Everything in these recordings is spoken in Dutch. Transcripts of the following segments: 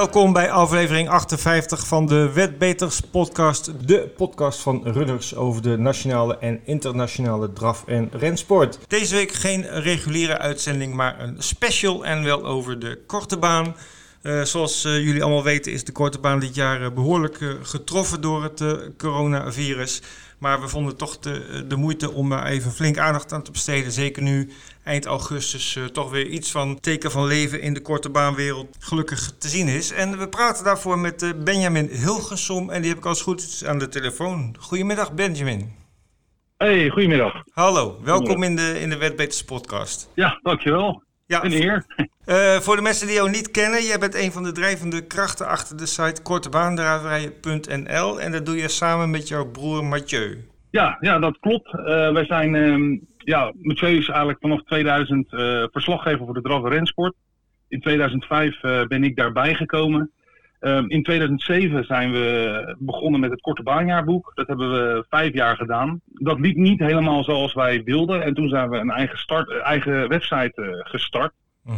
Welkom bij aflevering 58 van de Wetbeters podcast. De podcast van runners over de nationale en internationale draf- en rensport. Deze week geen reguliere uitzending, maar een special en wel over de korte baan. Uh, zoals uh, jullie allemaal weten is de korte baan dit jaar uh, behoorlijk getroffen door het coronavirus. Maar we vonden toch de, de moeite om er even flink aandacht aan te besteden. Zeker nu eind augustus toch weer iets van teken van leven in de korte baanwereld gelukkig te zien is. En we praten daarvoor met Benjamin Hilgersom en die heb ik als goed aan de telefoon. Goedemiddag Benjamin. Hey, goedemiddag. Hallo, welkom in de, in de Wetbeters podcast. Ja, dankjewel. Ja, een eer. Uh, voor de mensen die jou niet kennen, jij bent een van de drijvende krachten achter de site kortebaandraverijen.nl en dat doe je samen met jouw broer Mathieu. Ja, ja dat klopt. Uh, wij zijn, uh, ja, Mathieu is eigenlijk vanaf 2000 uh, verslaggever voor de draf- en rensport. In 2005 ben ik daarbij gekomen. Ehm, in 2007 zijn we begonnen met het korte baanjaarboek. Dat hebben we vijf jaar gedaan. Dat liep niet helemaal zoals wij wilden. En toen zijn we een eigen, start, eigen website uh, gestart. Uh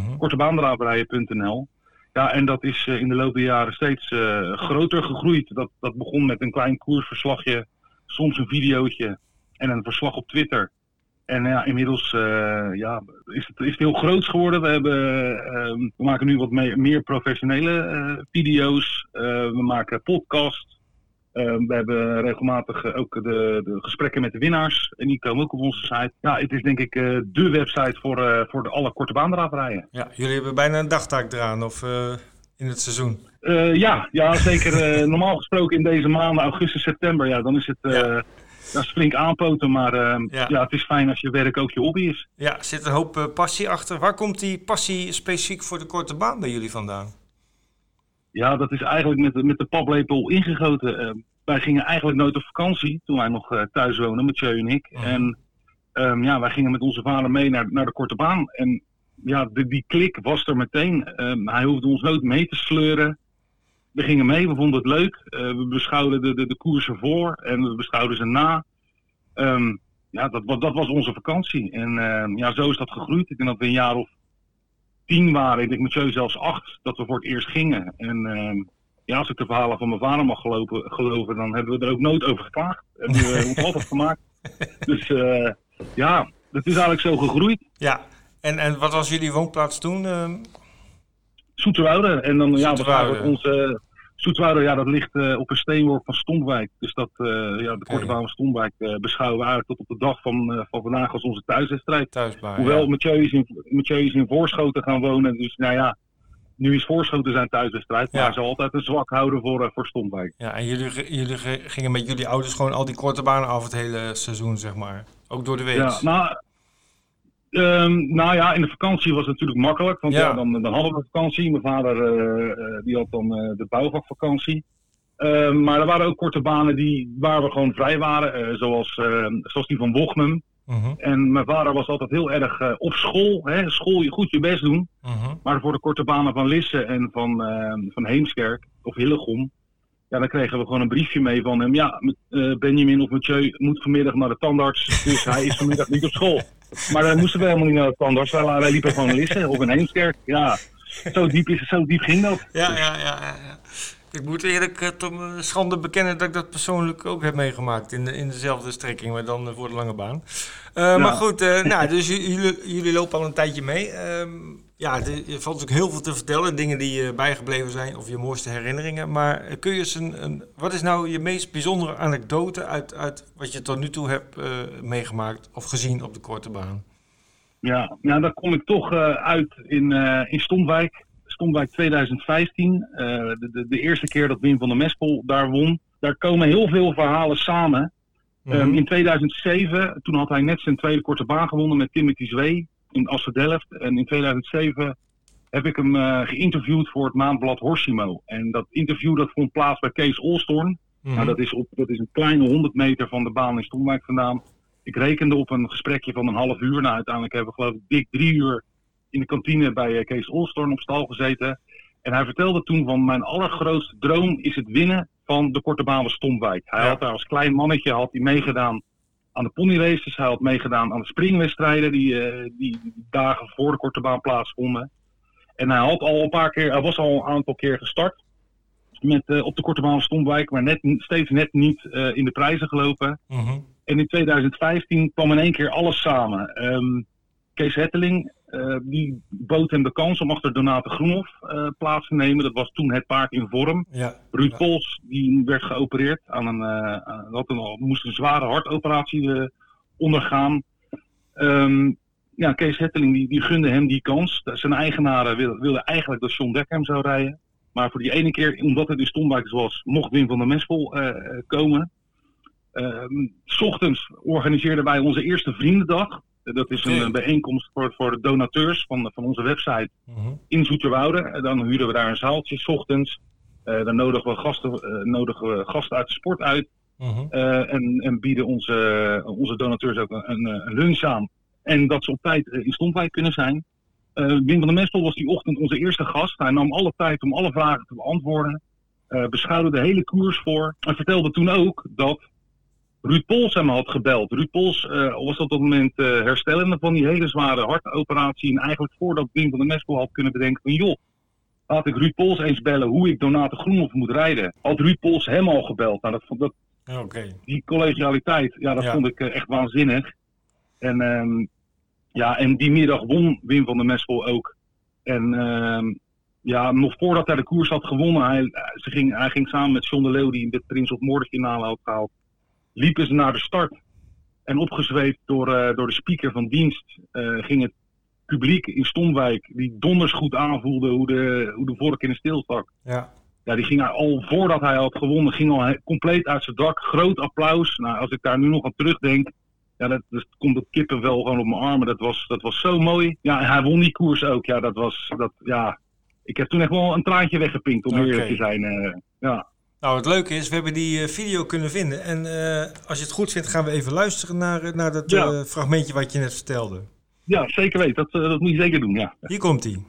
Ja, en dat is uh, in de loop der jaren steeds groter gegroeid. Dat, dat begon met een klein koersverslagje, soms een videootje en een verslag op Twitter. En ja, inmiddels uh, ja, is, het, is het heel groots geworden. We, hebben, uh, we maken nu wat mee, meer professionele uh, video's. we maken podcast. we hebben regelmatig ook de, de, gesprekken met de winnaars. En die komen ook op onze site. Ja, het is denk ik de website voor, voor de alle korte baandraverijen. Ja, jullie hebben bijna een dagtaak eraan of in het seizoen. ja, ja, zeker. normaal gesproken in deze maanden, augustus, september, ja, dan is het... Ja dat is flink aanpoten, maar uh, ja. ja. het is fijn als je werk ook je hobby is. Ja, er zit een hoop uh, passie achter. Waar komt die passie specifiek voor de korte baan bij jullie vandaan? Ja, dat is eigenlijk met, de, met de paplepel ingegoten. Uh, wij gingen eigenlijk nooit op vakantie toen wij nog uh, thuis woonden, met Jeu en ik. Mhm. En um, ja, wij gingen met onze vader mee naar, naar de korte baan. En ja, de, die klik was er meteen. Um, hij hoefde ons nooit mee te sleuren we gingen mee, we vonden het leuk. Uh, we beschouwden de, de, de koersen voor en we beschouwden ze na. Um, ja, dat, dat was onze vakantie. En uh, ja, zo is dat gegroeid. Ik denk dat we een jaar of tien waren. Ik denk met jou zelfs acht, dat we voor het eerst gingen. En uh, ja, als ik de verhalen van mijn vader mag gelopen, geloven, dan hebben we er ook nooit over geklaagd. Hebben we ons altijd gemaakt. Dus uh, ja, dat is eigenlijk zo gegroeid. Ja, en, en wat was jullie woonplaats toen? Zoeterwoude. En dan ja, we onze Zoetwoude, ja, dat ligt uh, op een steenworp van Stompwijk. Dus dat, uh, ja, de korte baan van Stompwijk uh, beschouwen we eigenlijk tot op de dag van, van vandaag als onze thuiswedstrijd. Hoewel ja. Mathieu, is in, Mathieu is in Voorschoten gaan wonen. Dus nou ja, nu is Voorschoten zijn thuiswedstrijd. Maar ja. hij zal altijd een zwak houden voor, voor Stompwijk. Ja, en jullie, jullie gingen met jullie ouders gewoon al die korte banen af het hele seizoen, zeg maar. Ook door de week. Ja, nou, Um, nou ja, in de vakantie was het natuurlijk makkelijk, want ja. ja dan, dan, hadden we vakantie. Mijn vader uh, die had dan uh, de bouwvakvakantie. Uh, maar er waren ook korte banen die, waar we gewoon vrij waren, zoals, ehm, zoals die van Wochnum. -huh. En mijn vader was altijd heel erg op school, hè, school, goed je best doen. -huh. Maar voor de korte banen van Lisse en van, van Heemskerk of Hillegom, ja, dan kregen we gewoon een briefje mee van hem. Ja, uh, Benjamin of Mathieu moet vanmiddag naar de tandarts, dus hij is vanmiddag niet op school. Maar dan moesten we helemaal niet naar de tandarts. Wij, wij liepen gewoon lissen op een Heemskerk. Ja, zo diep, is, zo diep ging dat. Ja, ja, ja. ja. Ik moet eerlijk uh, tot mijn schande bekennen dat ik dat persoonlijk ook heb meegemaakt. In, de, in dezelfde strekking, maar dan uh, voor de lange baan. Uh, ja. Maar goed, nou, dus jullie, jullie lopen al een tijdje mee. Ehm, ja, er valt natuurlijk heel veel te vertellen. Dingen die je bijgebleven zijn of je mooiste herinneringen. Maar kun je eens een, een wat is nou je meest bijzondere anekdote uit, uit wat je tot nu toe hebt uh, meegemaakt of gezien op de korte baan? Ja, nou daar kom ik toch uh, uit in, uh, in Stomwijk. Stomwijk 2015. De, de, de, eerste keer dat Wim van der Mespel daar won. Daar komen heel veel verhalen samen. Mm -hmm. um, in 2007, toen had hij net zijn tweede korte baan gewonnen met Timothy Zwee in Assen-Delft. En in 2007 heb ik hem uh, geïnterviewd voor het maandblad Horsimo. En dat interview dat vond plaats bij Kees Olstorn. Mm -hmm. nou, dat, is op, dat is een kleine 100 meter van de baan in Stomwijk vandaan. Ik rekende op een gesprekje van een half uur. Nou, uiteindelijk hebben we geloof ik dik drie uur in de kantine bij uh, Kees Olstorn op stal gezeten. En hij vertelde toen van mijn allergrootste droom is het winnen van de korte baan van Stomwijk. Hij ja. had daar als klein mannetje had hij meegedaan aan de ponyraces. Hij had meegedaan aan de springwedstrijden die, uh, die dagen voor de korte baan plaatsvonden. En hij, had al een paar keer, hij was al een aantal keer gestart met, uh, op de Korte Baan Stompwijk, maar net, steeds net niet uh, in de prijzen gelopen. Mhm. En in 2015 kwam in één keer alles samen. Ehm, Kees Hetteling, uh, die bood hem de kans om achter Donate Groenhoff plaats te nemen. Dat was toen het paard in vorm. Ja. Ruud Ja. Pols, die werd geopereerd aan een, had een, moest een zware hartoperatie ondergaan. Um, ja, Kees Hetteling die, die gunde hem die kans. Zijn eigenaren wilden, wilden eigenlijk dat John Dekker zou rijden. Maar voor die ene keer, omdat het in Stomwijk was, mocht Wim van der Mespel uh, komen. Uh, s ochtends organiseerden wij onze eerste vriendendag. Dat is een okay. bijeenkomst voor, voor de donateurs van, van onze website mm -hmm. in Zoeterwoude. Dan huren we daar een zaaltje s ochtends. Uh, dan nodigen we, gasten, nodigen we gasten uit de sport uit. -hmm. en, en, bieden onze, onze donateurs ook een, een, lunch aan. En dat ze op tijd in Stompwijk kunnen zijn. Uh, Wim van der Mespel was die ochtend onze eerste gast. Hij nam alle tijd om alle vragen te beantwoorden. Uh, beschouwde de hele koers voor. En vertelde toen ook dat Ruud Pols hem had gebeld. Ruud Pols uh, was op dat moment herstellende van die hele zware hartoperatie. En eigenlijk voordat Wim van der Mespel had kunnen bedenken van... joh, laat ik Ruud Pols eens bellen hoe ik Donate Groenhoff moet rijden. Had Ruud Pols hem al gebeld. Nou, dat, dat, okay. Die collegialiteit, ja, dat ja. vond ik echt waanzinnig. En... Um, ja, en die middag won Wim van der Mespel ook. En uh, ja, nog voordat hij de koers had gewonnen, hij, ze ging, hij ging samen met John de Leeuw, die de Prins of Moorde finale had gehaald, liepen ze naar de start. En opgezweept door, uh, door de speaker van dienst uh, ging het publiek in Stomwijk, die donders goed aanvoelde hoe de, hoe de vork in de steel stak. Ja. Ja, die ging al voordat hij had gewonnen, ging al compleet uit zijn dak. Groot applaus. Nou, als ik daar nu nog aan terugdenk, ja, dat, dat komt op kippenvel gewoon op mijn armen. Dat was, dat was zo mooi. Ja, en hij won die koers ook. Ja, dat was, dat, ja. Ik heb toen echt wel een traantje weggepinkt, om Oké. eerlijk te zijn. Uh, ja. Nou, het leuke is, we hebben die uh, video kunnen vinden. En uh, als je het goed vindt, gaan we even luisteren naar, naar dat Ja. fragmentje wat je net vertelde. ja, zeker weten. Dat, dat moet je zeker doen, ja. Hier komt hij.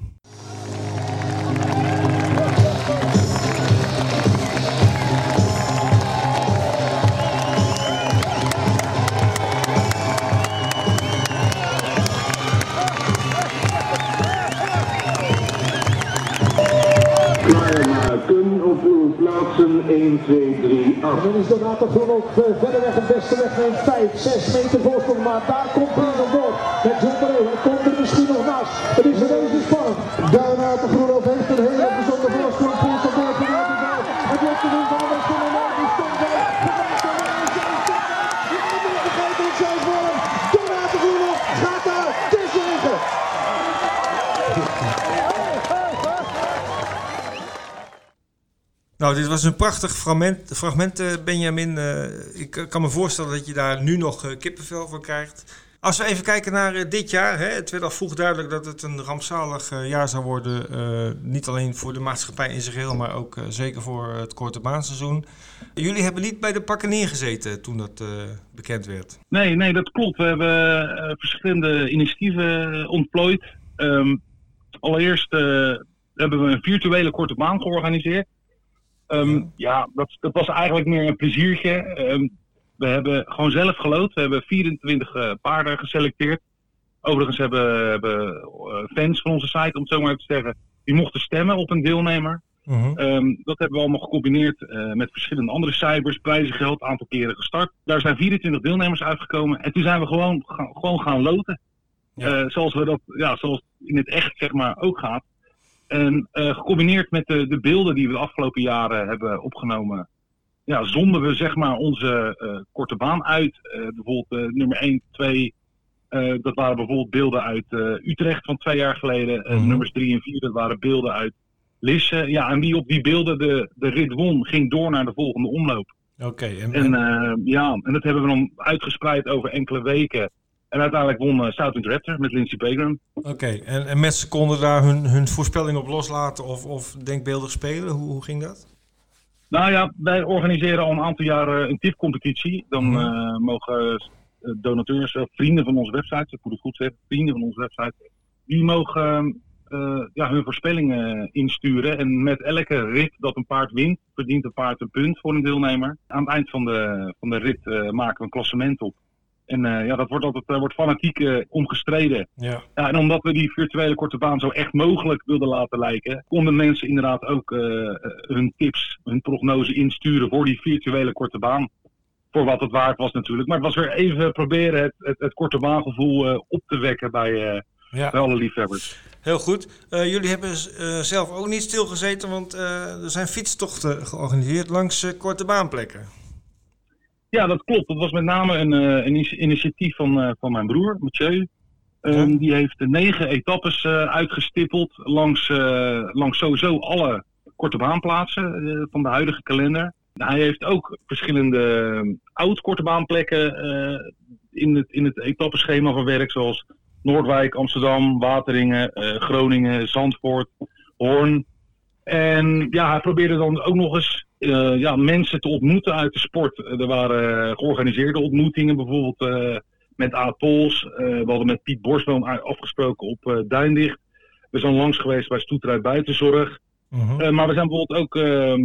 Uw plaatsen 1, 2, 3, af. Dan is Donato Groenhoff uh, verder weg het beste weg neemt 5, 6 meter voorsprong. Maar daar komt Bruno door. Met John de. Hij komt er misschien nog naast. Het is reuze spannend. Donato Groenhoff heeft een hele bijzondere voorsprong. Poort de boord van de bal. Het wordt de win van de West van de Noord. Die stond bij. Donato Groenhoff gaat daar tussen liggen. Nou, dit was een prachtig fragment, fragment uh, Benjamin. Uh, ik kan me voorstellen dat je daar nu nog kippenvel van krijgt. Als we even kijken naar dit jaar. Hè, het werd al vroeg duidelijk dat het een rampzalig jaar zou worden. niet alleen voor de maatschappij in zijn geheel, maar ook zeker voor het korte baanseizoen. Jullie hebben niet bij de pakken neergezeten toen dat bekend werd. Nee, nee, dat klopt. We hebben verschillende initiatieven ontplooid. Um, allereerst hebben we een virtuele korte baan georganiseerd. Um, ja, dat, dat, was eigenlijk meer een pleziertje. Um, we hebben gewoon zelf gelood. We hebben 24 uh, paarden geselecteerd. Overigens hebben, hebben uh, fans van onze site, om het zo maar te zeggen, die mochten stemmen op een deelnemer. Uh -huh. um, dat hebben we allemaal gecombineerd uh, met verschillende andere cijfers, prijzengeld, aantal keren gestart. Daar zijn 24 deelnemers uitgekomen. En toen zijn we gewoon, gaan, gewoon gaan loten. Ja. zoals, we dat, ja, zoals in het echt zeg maar ook gaat. En uh, gecombineerd met de, de, beelden die we de afgelopen jaren hebben opgenomen, ja, zonden we zeg maar onze uh, korte baan uit. Uh, bijvoorbeeld nummer 1, 2, dat waren bijvoorbeeld beelden uit Utrecht van twee jaar geleden. Mhm. -hmm. Nummers 3 en 4, dat waren beelden uit Lisse. Ja, en wie op die beelden de, de rit won, ging door naar de volgende omloop. Oké. Okay, en, en ja, en dat hebben we dan uitgespreid over enkele weken. En uiteindelijk won uh, Southwind Raptor met Lindsey Pegram. Oké, okay. en, en mensen konden daar hun, hun voorspelling op loslaten of, of denkbeeldig spelen? Hoe, hoe ging dat? Nou ja, wij organiseren al een aantal jaren een TIF-competitie. Dan mm -hmm. uh, mogen uh, donateurs, vrienden van onze website, ik moet het goed zeggen, vrienden van onze website, die mogen ja, hun voorspellingen insturen. En met elke rit dat een paard wint, verdient een paard een punt voor een deelnemer. Aan het eind van de, van de rit maken we een klassement op. En eh, ja, dat wordt altijd uh, wordt fanatiek uh, omgestreden. Ja. Ja, en omdat we die virtuele korte baan zo echt mogelijk wilden laten lijken, konden mensen inderdaad ook hun tips, hun prognose insturen voor die virtuele korte baan. Voor wat het waard was natuurlijk. Maar het was weer even proberen het, het, het korte baangevoel op te wekken bij, ja. bij alle liefhebbers. Heel goed. jullie hebben zelf ook niet stilgezeten, want er zijn fietstochten georganiseerd langs korte baanplekken. Ja, dat klopt. Dat was met name een, uh, een initiatief van, uh, van mijn broer, Mathieu. Um, ja. Die heeft negen etappes uh, uitgestippeld langs, langs sowieso alle korte baanplaatsen van de huidige kalender. Hij heeft ook verschillende oud-korte baanplekken in, het, in het etappeschema verwerkt, zoals Noordwijk, Amsterdam, Wateringen, Groningen, Zandvoort, Hoorn. En ja, hij probeerde dan ook nog eens uh, ja, mensen te ontmoeten uit de sport. Er waren georganiseerde ontmoetingen, bijvoorbeeld uh, met Aad Pols. Uh, we hadden met Piet Borsboom afgesproken op Duindicht. We zijn langs geweest bij Stoeterij Buitenzorg. -huh. maar we zijn bijvoorbeeld ook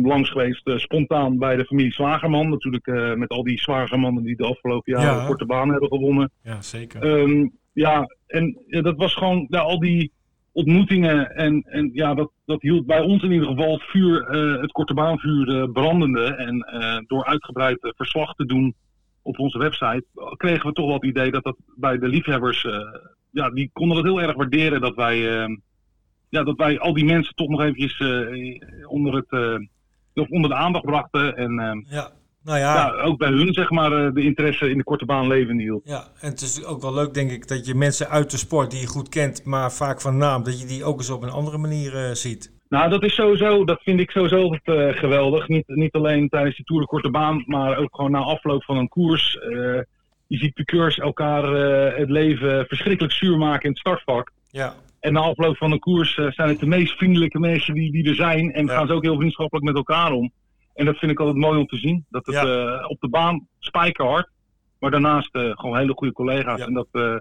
langs geweest spontaan bij de familie Zwagerman. Natuurlijk met al die Zwagermannen die de afgelopen jaren Ja. korte baan hebben gewonnen. Ja, zeker. Ehm, ja, en dat was gewoon ja, al die ontmoetingen. En, en ja, dat, dat hield bij ons in ieder geval het vuur, eh, het korte baanvuur eh, brandende. En eh, door uitgebreid verslag te doen op onze website, kregen we toch wel het idee dat dat bij de liefhebbers, ja, die konden dat heel erg waarderen dat wij, ja, dat wij al die mensen toch nog eventjes onder, het, onder de aandacht brachten. En Ja, nou ja, ja, ook bij hun zeg maar eh, de interesse in de korte baan levend hield. ja, en het is ook wel leuk denk ik dat je mensen uit de sport die je goed kent, maar vaak van naam, dat je die ook eens op een andere manier eh, ziet. Nou, dat is sowieso, dat vind ik sowieso altijd eh, geweldig. Niet, niet alleen tijdens die Tour de Korte Baan, maar ook gewoon na afloop van een koers. Je ziet piqueurs elkaar het leven verschrikkelijk zuur maken in het startvak. Ja, En na afloop van een koers zijn het de meest vriendelijke mensen die, die er zijn. En Ja. gaan ze ook heel vriendschappelijk met elkaar om. En dat vind ik altijd mooi om te zien. Dat het Ja. eh, op de baan spijkerhard, maar daarnaast eh, gewoon hele goede collega's. En dat, eh,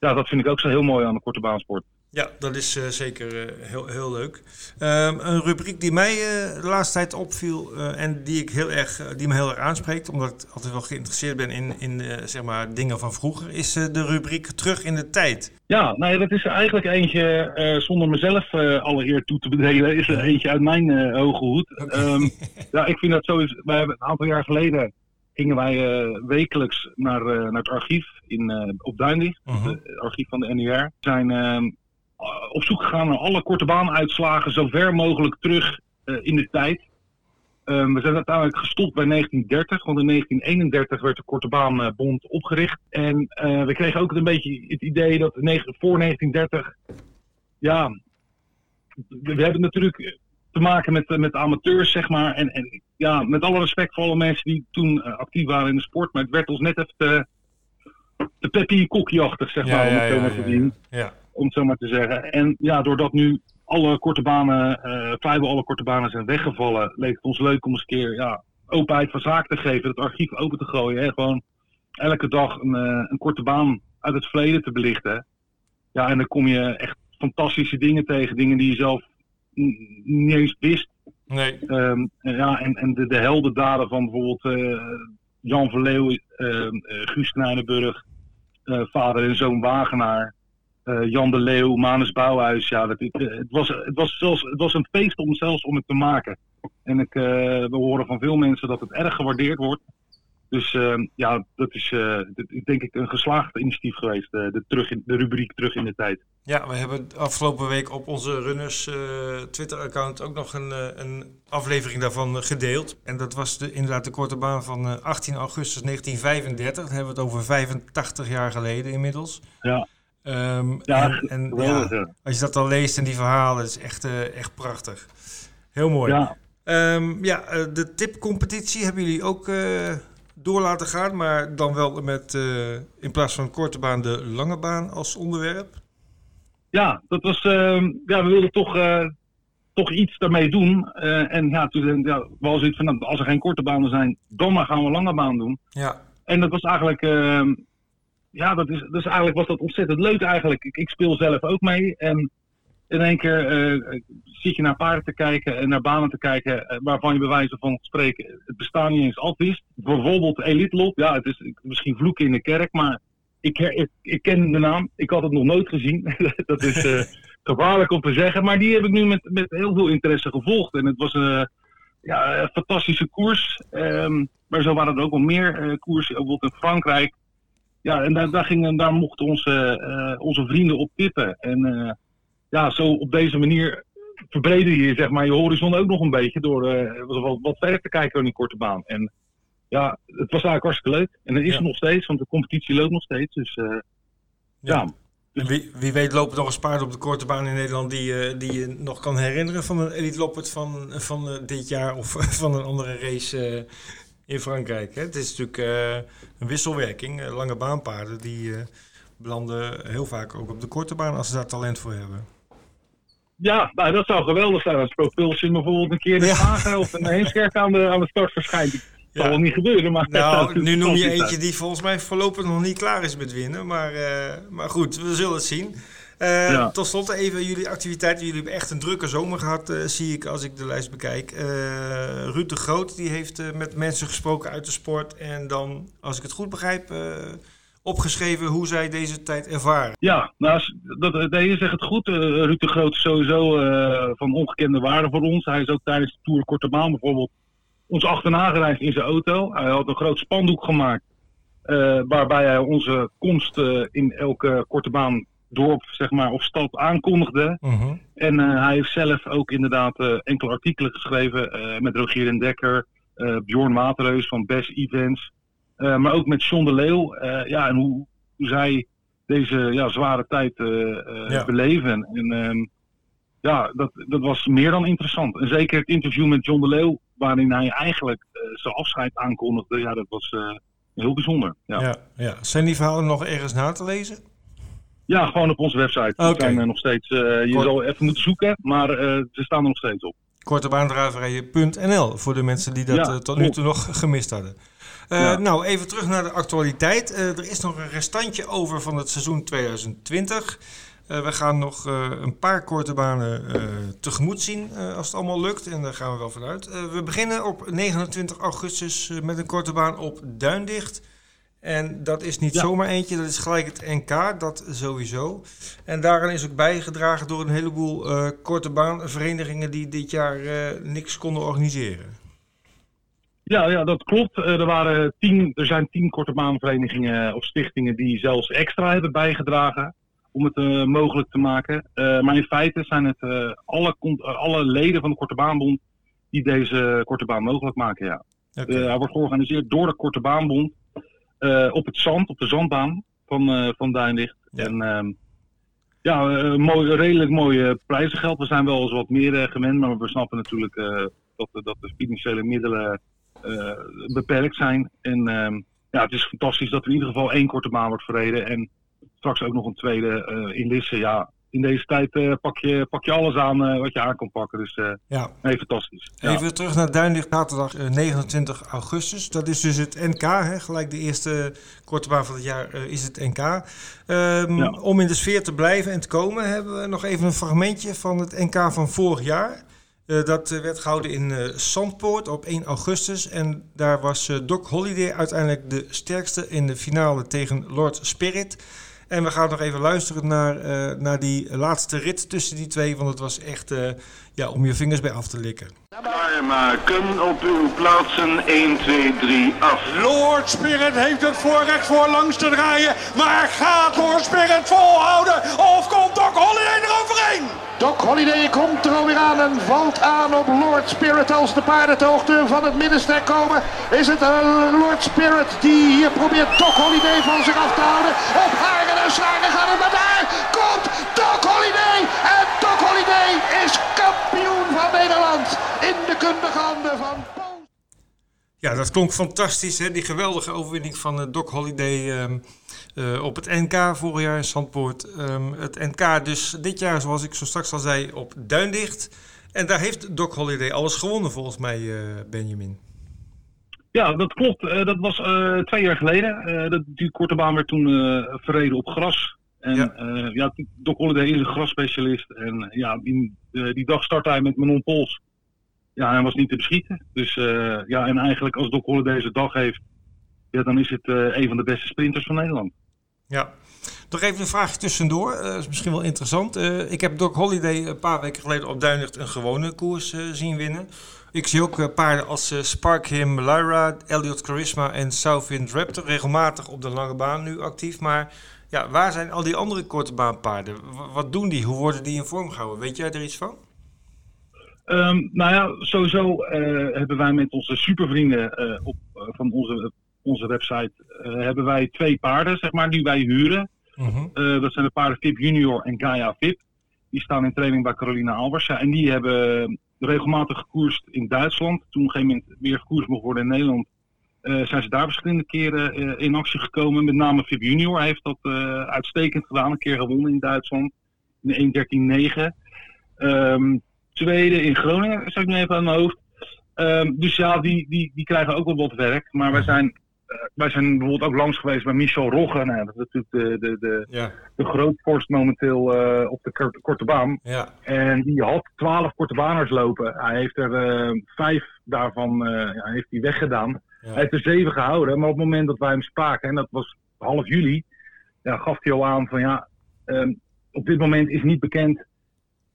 ja, dat vind ik ook zo heel mooi aan de korte baansport. Ja dat is eh, zeker eh, heel, heel leuk. Ehm, een rubriek die mij eh, de laatste tijd opviel en die, ik heel erg, die me heel erg aanspreekt, omdat ik altijd wel geïnteresseerd ben in, in zeg maar dingen van vroeger, is de rubriek Terug in de Tijd. Ja, nou ja, dat is eigenlijk eentje, zonder mezelf eh alle eer toe te bedelen, is er eentje uit mijn hoge hoed. Ehm, ja, ik vind dat sowieso, wij hebben een aantal jaar geleden gingen wij wekelijks naar, naar het archief in, op Duindicht, Mhm. het archief van de. We zijn ehm, op zoek gegaan naar alle korte baanuitslagen zo ver mogelijk terug eh, in de tijd. Ehm, we zijn uiteindelijk gestopt bij 1930, want in 1931 werd de Korte Baanbond opgericht. En eh, we kregen ook een beetje het idee dat voor 1930, ja, we hebben natuurlijk te maken met, eh, met amateurs, zeg maar. En, en ja, met alle respect voor alle mensen die toen eh, actief waren in de sport, maar het werd ons net even te, te peppy kokkiachtig, zeg maar, om het zo maar te zien ja. Om het zo maar te zeggen. En ja, doordat nu alle korte banen, eh, vrijwel alle korte banen zijn weggevallen, leek het ons leuk om eens een keer ja, openheid van zaken te geven, het archief open te gooien. Hè? Gewoon elke dag een, eh, een korte baan uit het verleden te belichten. Ja, en dan kom je echt fantastische dingen tegen, dingen die je zelf niet eens wist. Nee, Ehm, en ja, en, en de, de heldendaden van bijvoorbeeld eh, Jan Verleeuw, ehm, eh, Guus Knijnenburg, eh, vader en zoon Wagenaar, eh, Jan de Leeuw, Manus Bouwhuis. Ja, dat, het, het, was, het, was zelfs, het was een feest om zelfs om het te maken. En ik, eh, we horen van veel mensen dat het erg gewaardeerd wordt. Dus ehm, ja, dat is eh, dit denk ik een geslaagd initiatief geweest. eh, de, terug in, de rubriek Terug in de Tijd. Ja, we hebben afgelopen week op onze Runners eh, Twitter-account ook nog een, eh, een aflevering daarvan eh, gedeeld. En dat was de, inderdaad de korte baan van eh, 18 augustus 1935. Dan hebben we het over 85 jaar geleden inmiddels. Ja. Ehm, Ja, en, ja, als je dat dan leest en die verhalen, is echt, eh, echt prachtig. Heel mooi. Ja, Ehm, ja, eh, de tipcompetitie hebben jullie ook eh, door laten gaan, maar dan wel met in plaats van korte baan de lange baan als onderwerp. Ja, dat was, ehm, ja, we wilden toch, toch iets daarmee doen. En ja, toen ja, we hadden zoiets van, nou, als er geen korte banen zijn, dan maar gaan we lange baan doen. Ja, En dat was eigenlijk, ja, dat is, dus eigenlijk was dat ontzettend leuk eigenlijk. Ik, ik speel zelf ook mee. En in één keer uh, zit je naar paarden te kijken en naar banen te kijken waarvan je bij wijze van spreken het bestaan niet eens afwist. Bijvoorbeeld Elite Lot, ja, het is misschien vloeken in de kerk, maar ik, ik, ik, ken de naam. Ik had het nog nooit gezien. dat is uh, gevaarlijk om te zeggen. Maar die heb ik nu met, met heel veel interesse gevolgd. En het was uh, ja, een fantastische koers. Um, maar zo waren er ook wel meer koersen, bijvoorbeeld in Frankrijk. Ja, en daar, daar, gingen, daar mochten onze, onze vrienden op tippen. En ja, zo op deze manier verbreden je zeg maar, je horizon ook nog een beetje door wat, wat verder te kijken in die korte baan. En ja, het was eigenlijk hartstikke leuk. En dat is ja. nog steeds, want de competitie loopt nog steeds. Dus uh, ja. ja. En wie, wie weet lopen nog eens paarden op de korte baan in Nederland die, uh, die je nog kan herinneren van een Elite Loppert van, van dit jaar of van een andere race in Frankrijk. Hè? Het is natuurlijk een wisselwerking. lange baanpaarden die belanden heel vaak ook op de korte baan als ze daar talent voor hebben. Ja, nou, dat zou geweldig zijn als Propulsion bijvoorbeeld een keer in de ja. of een Heemskerk aan de, aan de start verschijnt. Dat zal wel niet gebeuren. Maar nou, nu noem je eentje die volgens mij voorlopig nog niet klaar is met winnen. Maar, uh, maar goed, we zullen het zien. Uh, ja. Tot slot even jullie activiteiten. Jullie hebben echt een drukke zomer gehad, uh, zie ik als ik de lijst bekijk. Ruud de Groot die heeft met mensen gesproken uit de sport. En dan, als ik het goed begrijp, opgeschreven hoe zij deze tijd ervaren. Ja, nou, dat, je zegt het goed. Ruud de Groot is sowieso van ongekende waarde voor ons. Hij is ook tijdens de Tour Korte Maan bijvoorbeeld ons achterna gereisd in zijn auto. Hij had een groot spandoek gemaakt. Uh, waarbij hij onze komst uh, in elke korte baan dorp zeg maar, of stad aankondigde. Uh -huh. En uh, hij heeft zelf ook inderdaad enkele artikelen geschreven met Rogier en Dekker, Bjorn Waterreus van Best Events. maar ook met John de Leeuw. ja, en hoe, hoe zij deze ja, zware tijd ja. beleven. En ehm, ja, dat, dat was meer dan interessant. En zeker het interview met John de Leeuw waarin hij eigenlijk zijn afscheid aankondigde. Ja, dat was heel bijzonder. Ja. Ja, ja. Zijn die verhalen nog ergens na te lezen? Ja, gewoon op onze website. Okay. Die zijn nog steeds, uh, je Kort... zal even moeten zoeken, maar ze staan er nog steeds op. Kortebaandraverijen.nl voor de mensen die dat ja, tot nu toe nog gemist hadden. Ja. Nou, even terug naar de actualiteit. er is nog een restantje over van het seizoen 2020. Uh, we gaan nog uh, een paar korte banen uh, tegemoet zien als het allemaal lukt. En daar gaan we wel vanuit. we beginnen op 29 augustus met een korte baan op Duindicht. En dat is niet ja. zomaar eentje, dat is gelijk het NK, dat sowieso. En daaraan is ook bijgedragen door een heleboel korte baanverenigingen die dit jaar niks konden organiseren. Ja, ja, dat klopt. er, waren tien, er zijn tien korte baanverenigingen of stichtingen die zelfs extra hebben bijgedragen om het uh, mogelijk te maken. Uh, maar in feite zijn het uh, alle, alle leden van de Korte Baanbond die deze Korte Baan mogelijk maken, ja. Okay. hij wordt georganiseerd door de Korte Baanbond op het zand, op de zandbaan van, van Duinlicht. Ja. En ehm, ja, mooi, redelijk mooie prijzengeld. We zijn wel eens wat meer gewend, maar we snappen natuurlijk dat, dat de financiële middelen beperkt zijn. En ehm, ja, het is fantastisch dat er in ieder geval één korte baan wordt verreden. En straks ook nog een tweede in Lisse. Ja, in deze tijd uh, pak, je, pak je alles aan uh, wat je aan kan pakken. Dus ja. nee, fantastisch. Ja. Even terug naar Duinlicht, zaterdag 29 augustus. Dat is dus het NK, hè? gelijk de eerste korte baan van het jaar is het NK. Um, ja. Om in de sfeer te blijven en te komen hebben we nog even een fragmentje van het NK van vorig jaar. Uh, dat werd gehouden in uh, Zandpoort op 1 augustus. En daar was uh, Doc Holiday uiteindelijk de sterkste in de finale tegen Lord Spirit. En we gaan nog even luisteren naar, uh, naar die laatste rit tussen die twee. Want het was echt uh, ja, om je vingers bij af te likken. Maken op uw plaatsen 1, 2, 3, af. Lord Spirit heeft het voorrecht voor langs te draaien. Maar gaat Lord Spirit volhouden? Of komt Doc Holiday eroverheen? Doc Holiday komt er alweer aan en valt aan op Lord Spirit. Als de paarden ter hoogte van het middenstek komen, is het uh, Lord Spirit die hier probeert Doc Holiday van zich af te houden. Op haren en slagen gaat het, maar daar komt Doc Holiday. En Doc Holiday is kampioen van Nederland in de kundige handen van Ja, dat klonk fantastisch, hè? die geweldige overwinning van uh, Doc Holiday um, uh, op het NK vorig jaar in Zandpoort. Um, het NK dus dit jaar, zoals ik zo straks al zei, op Duindicht. En daar heeft Doc Holiday alles gewonnen volgens mij, uh, Benjamin. Ja, dat klopt. dat was twee jaar geleden. dat, die korte baan werd toen verreden op gras. En Ja. ja, ja Doc Holliday is een grasspecialist. En ja, die, eh, die dag startte hij met Manon Pols. Ja, hij was niet te beschieten. Dus eh, ja, en eigenlijk als Doc Holliday zijn dag heeft, ja, dan is het eh, een van de beste sprinters van Nederland. Ja. Nog even een vraagje tussendoor. Eh, Dat is misschien wel interessant. Eh, ik heb Doc Holiday een paar weken geleden op Duinlicht een gewone koers eh, zien winnen. Ik zie ook eh, paarden als eh, Sparkhim, Lyra, Elliot Charisma en Southwind Raptor regelmatig op de lange baan nu actief. Maar ja, waar zijn al die andere korte baanpaarden? Wat doen die? Hoe worden die in vorm gehouden? Weet jij er iets van? Ehm, nou ja, sowieso eh, hebben wij met onze supervrienden eh, op, eh, van onze, onze website hebben wij twee paarden, zeg maar, die wij huren. Mhm. Dat zijn de paarden Vip Junior en Gaia Vip. Die staan in training bij Carolina Albers. Ja, en die hebben regelmatig gekoerst in Duitsland. Toen op een gegeven moment weer gekoerst mocht worden in Nederland. zijn ze daar verschillende keren in actie gekomen. Met name Vip Junior heeft dat uitstekend gedaan. Een keer gewonnen in Duitsland. In de 1.13.9. Ehm tweede in Groningen, zat ik nu even aan mijn hoofd. Ehm, dus ja, die, die, die krijgen ook wel wat werk. Maar wij zijn, eh, wij zijn bijvoorbeeld ook langs geweest bij Michel Rogge. Nou, dat is natuurlijk de, de, de, Ja, de grootvorst momenteel eh, op de kort- korte baan. ja, En die had twaalf korte baners lopen. Hij heeft er eh, vijf daarvan eh, ja, heeft hij weggedaan. Hij heeft er zeven gehouden. Maar op het moment dat wij hem spraken, en dat was half juli, ja, gaf hij al aan van ja, ehm, op dit moment is niet bekend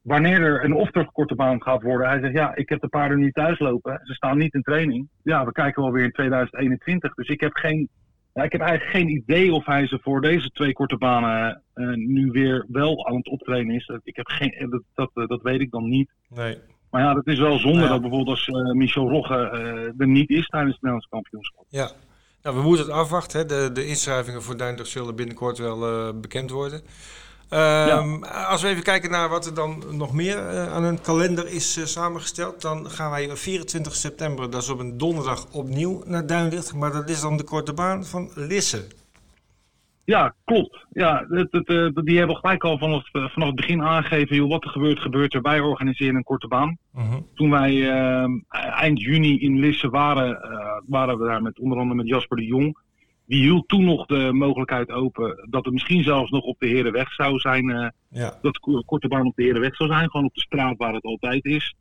wanneer er een opdracht korte baan gaat worden. Hij zegt ja, ik heb de paarden niet thuis lopen. Ze staan niet in training. Ja, we kijken wel weer in 2021. Dus ik heb geen ja, ik heb eigenlijk geen idee of hij ze voor deze twee korte banen eh, nu weer wel aan het optrainen is. Ik heb geen, eh, dat, dat, eh, dat weet ik dan niet. Nee. Maar ja, dat is wel zonde Nou ja. dat bijvoorbeeld als Michel Rogge er niet is tijdens het Nederlands kampioenschap. Ja, nou, we moeten het afwachten. Hè. De, de inschrijvingen voor Duindorf zullen binnenkort wel bekend worden. Ehm, Als we even kijken naar wat er dan nog meer eh, aan hun kalender is eh, samengesteld, dan gaan wij op 24 september, dat is op een donderdag, opnieuw naar Duinlicht. Maar dat is dan de korte baan van Lisse. Ja, klopt. Ja, het, het, eh, die hebben gelijk al vanaf, vanaf het begin aangegeven, joh, wat er gebeurt, gebeurt er. Wij organiseren een korte baan. Mhm. Toen wij eh, eind juni in Lisse waren, eh, waren we daar met onder andere met Jasper de Jong. Die hield toen nog de mogelijkheid open dat het misschien zelfs nog op de Herenweg zou zijn. eh, Ja, dat de ko- korte baan op de Herenweg zou zijn. Gewoon op de straat waar het altijd is.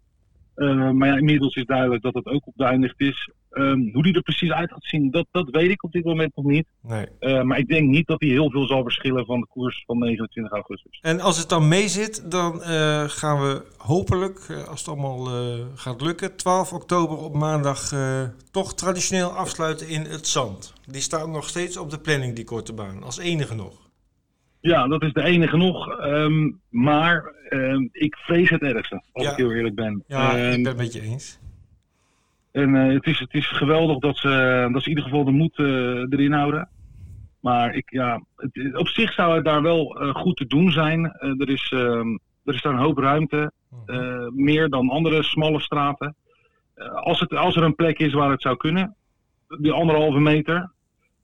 Eh, maar ja, inmiddels is duidelijk dat het ook op Duinlicht is. Ehm, hoe die er precies uit gaat zien, dat, dat weet ik op dit moment nog niet. nee. Eh, maar ik denk niet dat hij heel veel zal verschillen van de koers van 29 augustus. En als het dan mee zit, dan eh, gaan we hopelijk, eh, als het allemaal eh, gaat lukken, 12 oktober op maandag toch traditioneel afsluiten in het zand. Die staat nog steeds op de planning, die korte baan, als enige nog. Ja, dat is de enige nog. Ehm, maar ehm, ik vrees het ergste, als Ja. ik heel eerlijk ben. Ja, Ehm, ik ben het met je eens. En eh, het, is, het is geweldig dat ze, dat ze in ieder geval de moed eh, erin houden. Maar ik, ja, het, op zich zou het daar wel eh, goed te doen zijn. Er, is, ehm, er is daar een hoop ruimte. eh, meer dan andere smalle straten. Als, het, als er een plek is waar het zou kunnen, die anderhalve meter,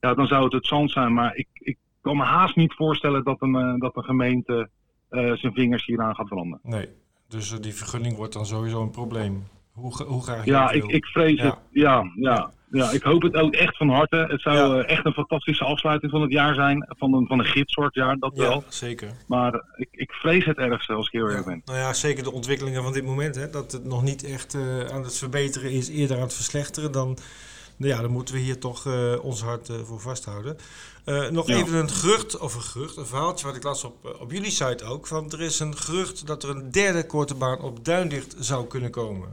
ja, dan zou het het zand zijn. Maar ik, ik kan me haast niet voorstellen dat een, dat een gemeente zijn vingers hieraan gaat veranderen. Nee, dus die vergunning wordt dan sowieso een probleem. Hoe, graag je Ja, ik, ik vrees Ja. het. Ja, ja, ja, ik hoop het ook echt van harte. Het zou Ja. eh, echt een fantastische afsluiting van het jaar zijn. Van een, van een gidssoort jaar, dat Ja, wel. zeker. Maar ik, ik vrees het ergste als ik heel Ja. ben. Nou ja, zeker de ontwikkelingen van dit moment. Hè, dat het nog niet echt eh, aan het verbeteren is, eerder aan het verslechteren. Dan, nou ja, dan moeten we hier toch eh, ons hart voor vasthouden. Eh, nog Ja. even een gerucht, of een gerucht, een verhaaltje wat ik las op, op jullie site ook. Van, er is een gerucht dat er een derde korte baan op Duindicht zou kunnen komen.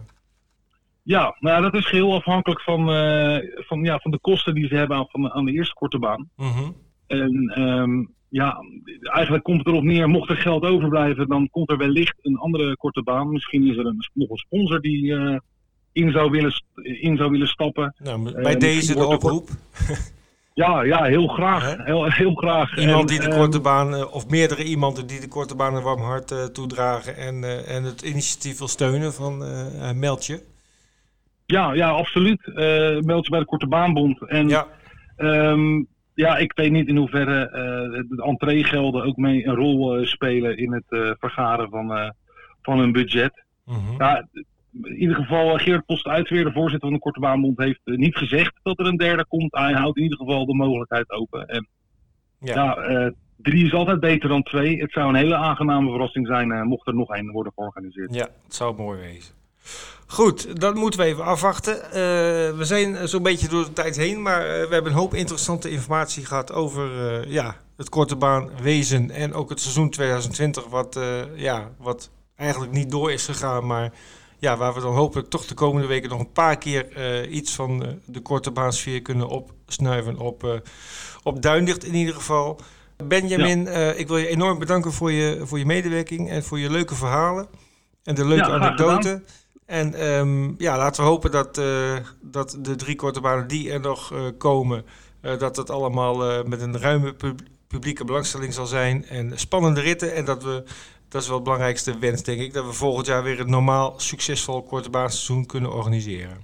Ja, nou dat is geheel afhankelijk van, eh, van, ja, van de kosten die ze hebben aan, van, aan de eerste korte baan. Mhm. En ehm, ja, eigenlijk komt het erop neer, mocht er geld overblijven, dan komt er wellicht een andere korte baan. Misschien is er een, nog een sponsor die eh, in, zou willen, in zou willen stappen. Nou, Eh, bij deze de oproep. Ja, ja, heel graag. Heel, heel graag. Iemand En, die de ehm, korte baan, of meerdere iemanden die de korte baan een warm hart toedragen en, en het initiatief wil steunen van meld je. Ja, ja, absoluut. Eh meld je bij de Korte Baanbond. En Ja, Ehm, ja, ik weet niet in hoeverre eh, de entreegelden ook mee een rol eh, spelen in het vergaren van, van een budget. Mhm. Ja, in ieder geval, Geert Post Uitweer, de voorzitter van de Korte Baanbond, heeft niet gezegd dat er een derde komt. Hij houdt in ieder geval de mogelijkheid open. En Ja. ja, drie is altijd beter dan twee. Het zou een hele aangename verrassing zijn uh, mocht er nog één worden georganiseerd. Ja, het zou mooi wezen. Goed, dat moeten we even afwachten. Uh, we zijn zo'n beetje door de tijd heen, maar uh, we hebben een hoop interessante informatie gehad over ja, het korte baan wezen en ook het seizoen 2020, wat, ja, wat eigenlijk niet door is gegaan, maar ja, waar we dan hopelijk toch de komende weken nog een paar keer iets van de korte baansfeer kunnen opsnuiven op, op Duindicht in ieder geval. Benjamin, ja. ik wil je enorm bedanken voor je, voor je medewerking en voor je leuke verhalen en de leuke ja, anekdoten. En um, ja, laten we hopen dat, uh, dat de drie korte banen die er nog uh, komen, uh, dat het allemaal met een ruime pub publieke belangstelling zal zijn. En spannende ritten. En dat we, dat is wel het belangrijkste wens, denk ik, dat we volgend jaar weer een normaal succesvol korte baanseizoen kunnen organiseren.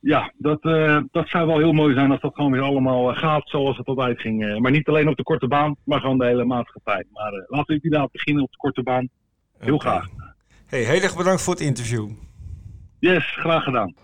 Ja, dat, dat zou wel heel mooi zijn als dat gewoon weer allemaal gaat zoals het altijd ging. maar niet alleen op de korte baan, maar gewoon de hele maatschappij. Maar laten we inderdaad beginnen op de korte baan. Heel okay. graag. Hey, heel erg bedankt voor het interview. Yes, graag gedaan.